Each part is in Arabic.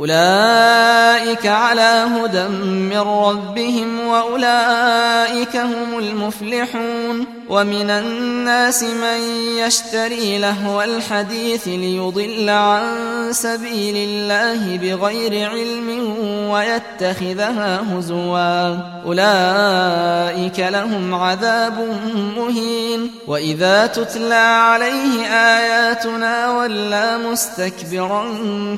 أولئك على هدى من ربهم وأولئك هم المفلحون ومن الناس من يشتري لهو الحديث ليضل عن سبيل الله بغير علم ويتخذها هزوا. أولئك لهم عذاب مهين. وإذا تتلى عليه آياتنا ولا مستكبرا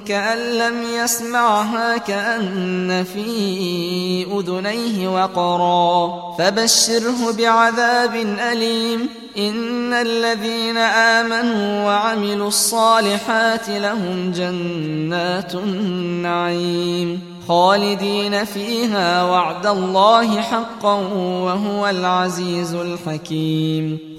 كأن لم يسمعها كأن في أذنيه وقرا. فبشره بعذاب أليم. إن الذين آمنوا وعملوا الصالحات لهم جنات النعيم. خالدين فيها وعد الله حقا وهو العزيز الحكيم.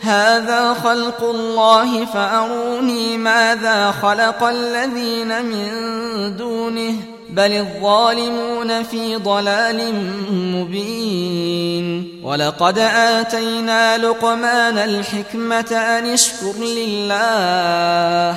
هذا خلق الله فأروني ماذا خلق الذين من دونه بل الظالمون في ضلال مبين. ولقد آتينا لقمان الحكمة أن اشكر لله.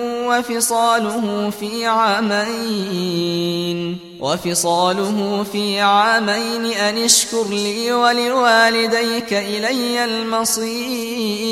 وفصاله في عامين وفصاله في عامين أن اشكر لي ولوالديك إلي المصير.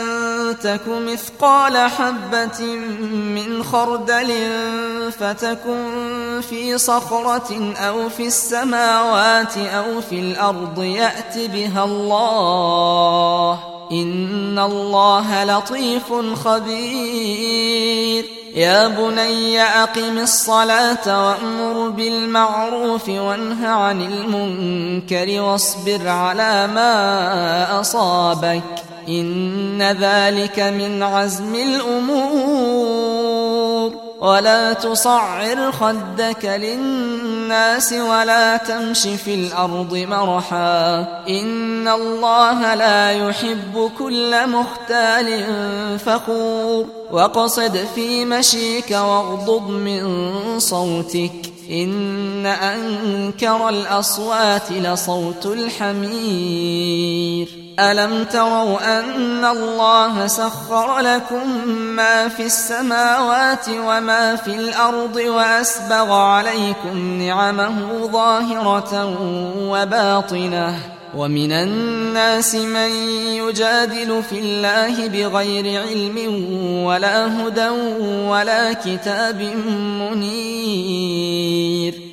تك مثقال حبة من خردل فتكن في صخرة أو في السماوات أو في الأرض يأت بها الله إن الله لطيف خبير يا بني أقم الصلاة وأمر بالمعروف وانه عن المنكر واصبر على ما أصابك إن ذلك من عزم الأمور ولا تصعر خدك للناس ولا تمش في الأرض مرحا. إن الله لا يحب كل مختال فخور. وقصد في مشيك واغضض من صوتك. إن أنكر الأصوات لصوت الحمير. ألم تروا أن الله سخر لكم ما في السماوات وما في الأرض وأسبغ عليكم نعمه ظاهرة وباطنة. ومن الناس من يجادل في الله بغير علم ولا هدى ولا كتاب منير.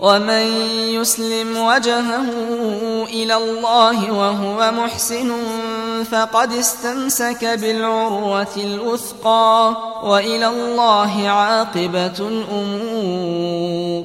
ومن يسلم وجهه إلى الله وهو محسن فقد استمسك بالعروة الأثقى وإلى الله عاقبة الأمور.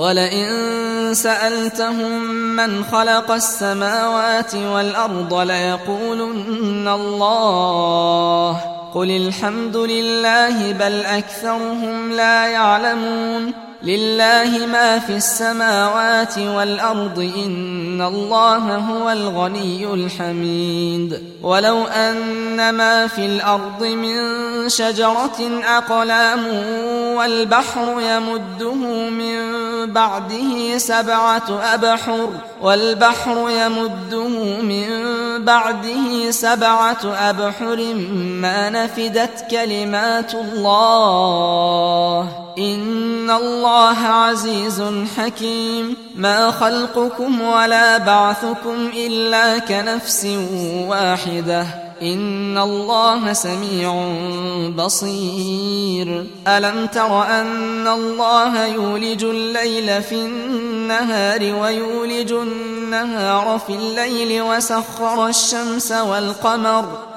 ولئن سألتهم من خلق السماوات والأرض ليقولن الله. قل الحمد لله بل أكثرهم لا يعلمون. لله ما في السماوات والأرض إن الله هو الغني الحميد. ولو أن ما في الأرض من شجرة أقلام والبحر يمده من بعده سبعة أبحر والبحر يمده من بعده سبعة أبحر ما نفدت كلمات الله. إن الله عزيز حكيم. ما خلقكم ولا بعثكم إلا كنفس واحدة. إن الله سميع بصير. ألم تر أن الله يولج الليل في النهار ويولج النهار في الليل وسخر الشمس والقمر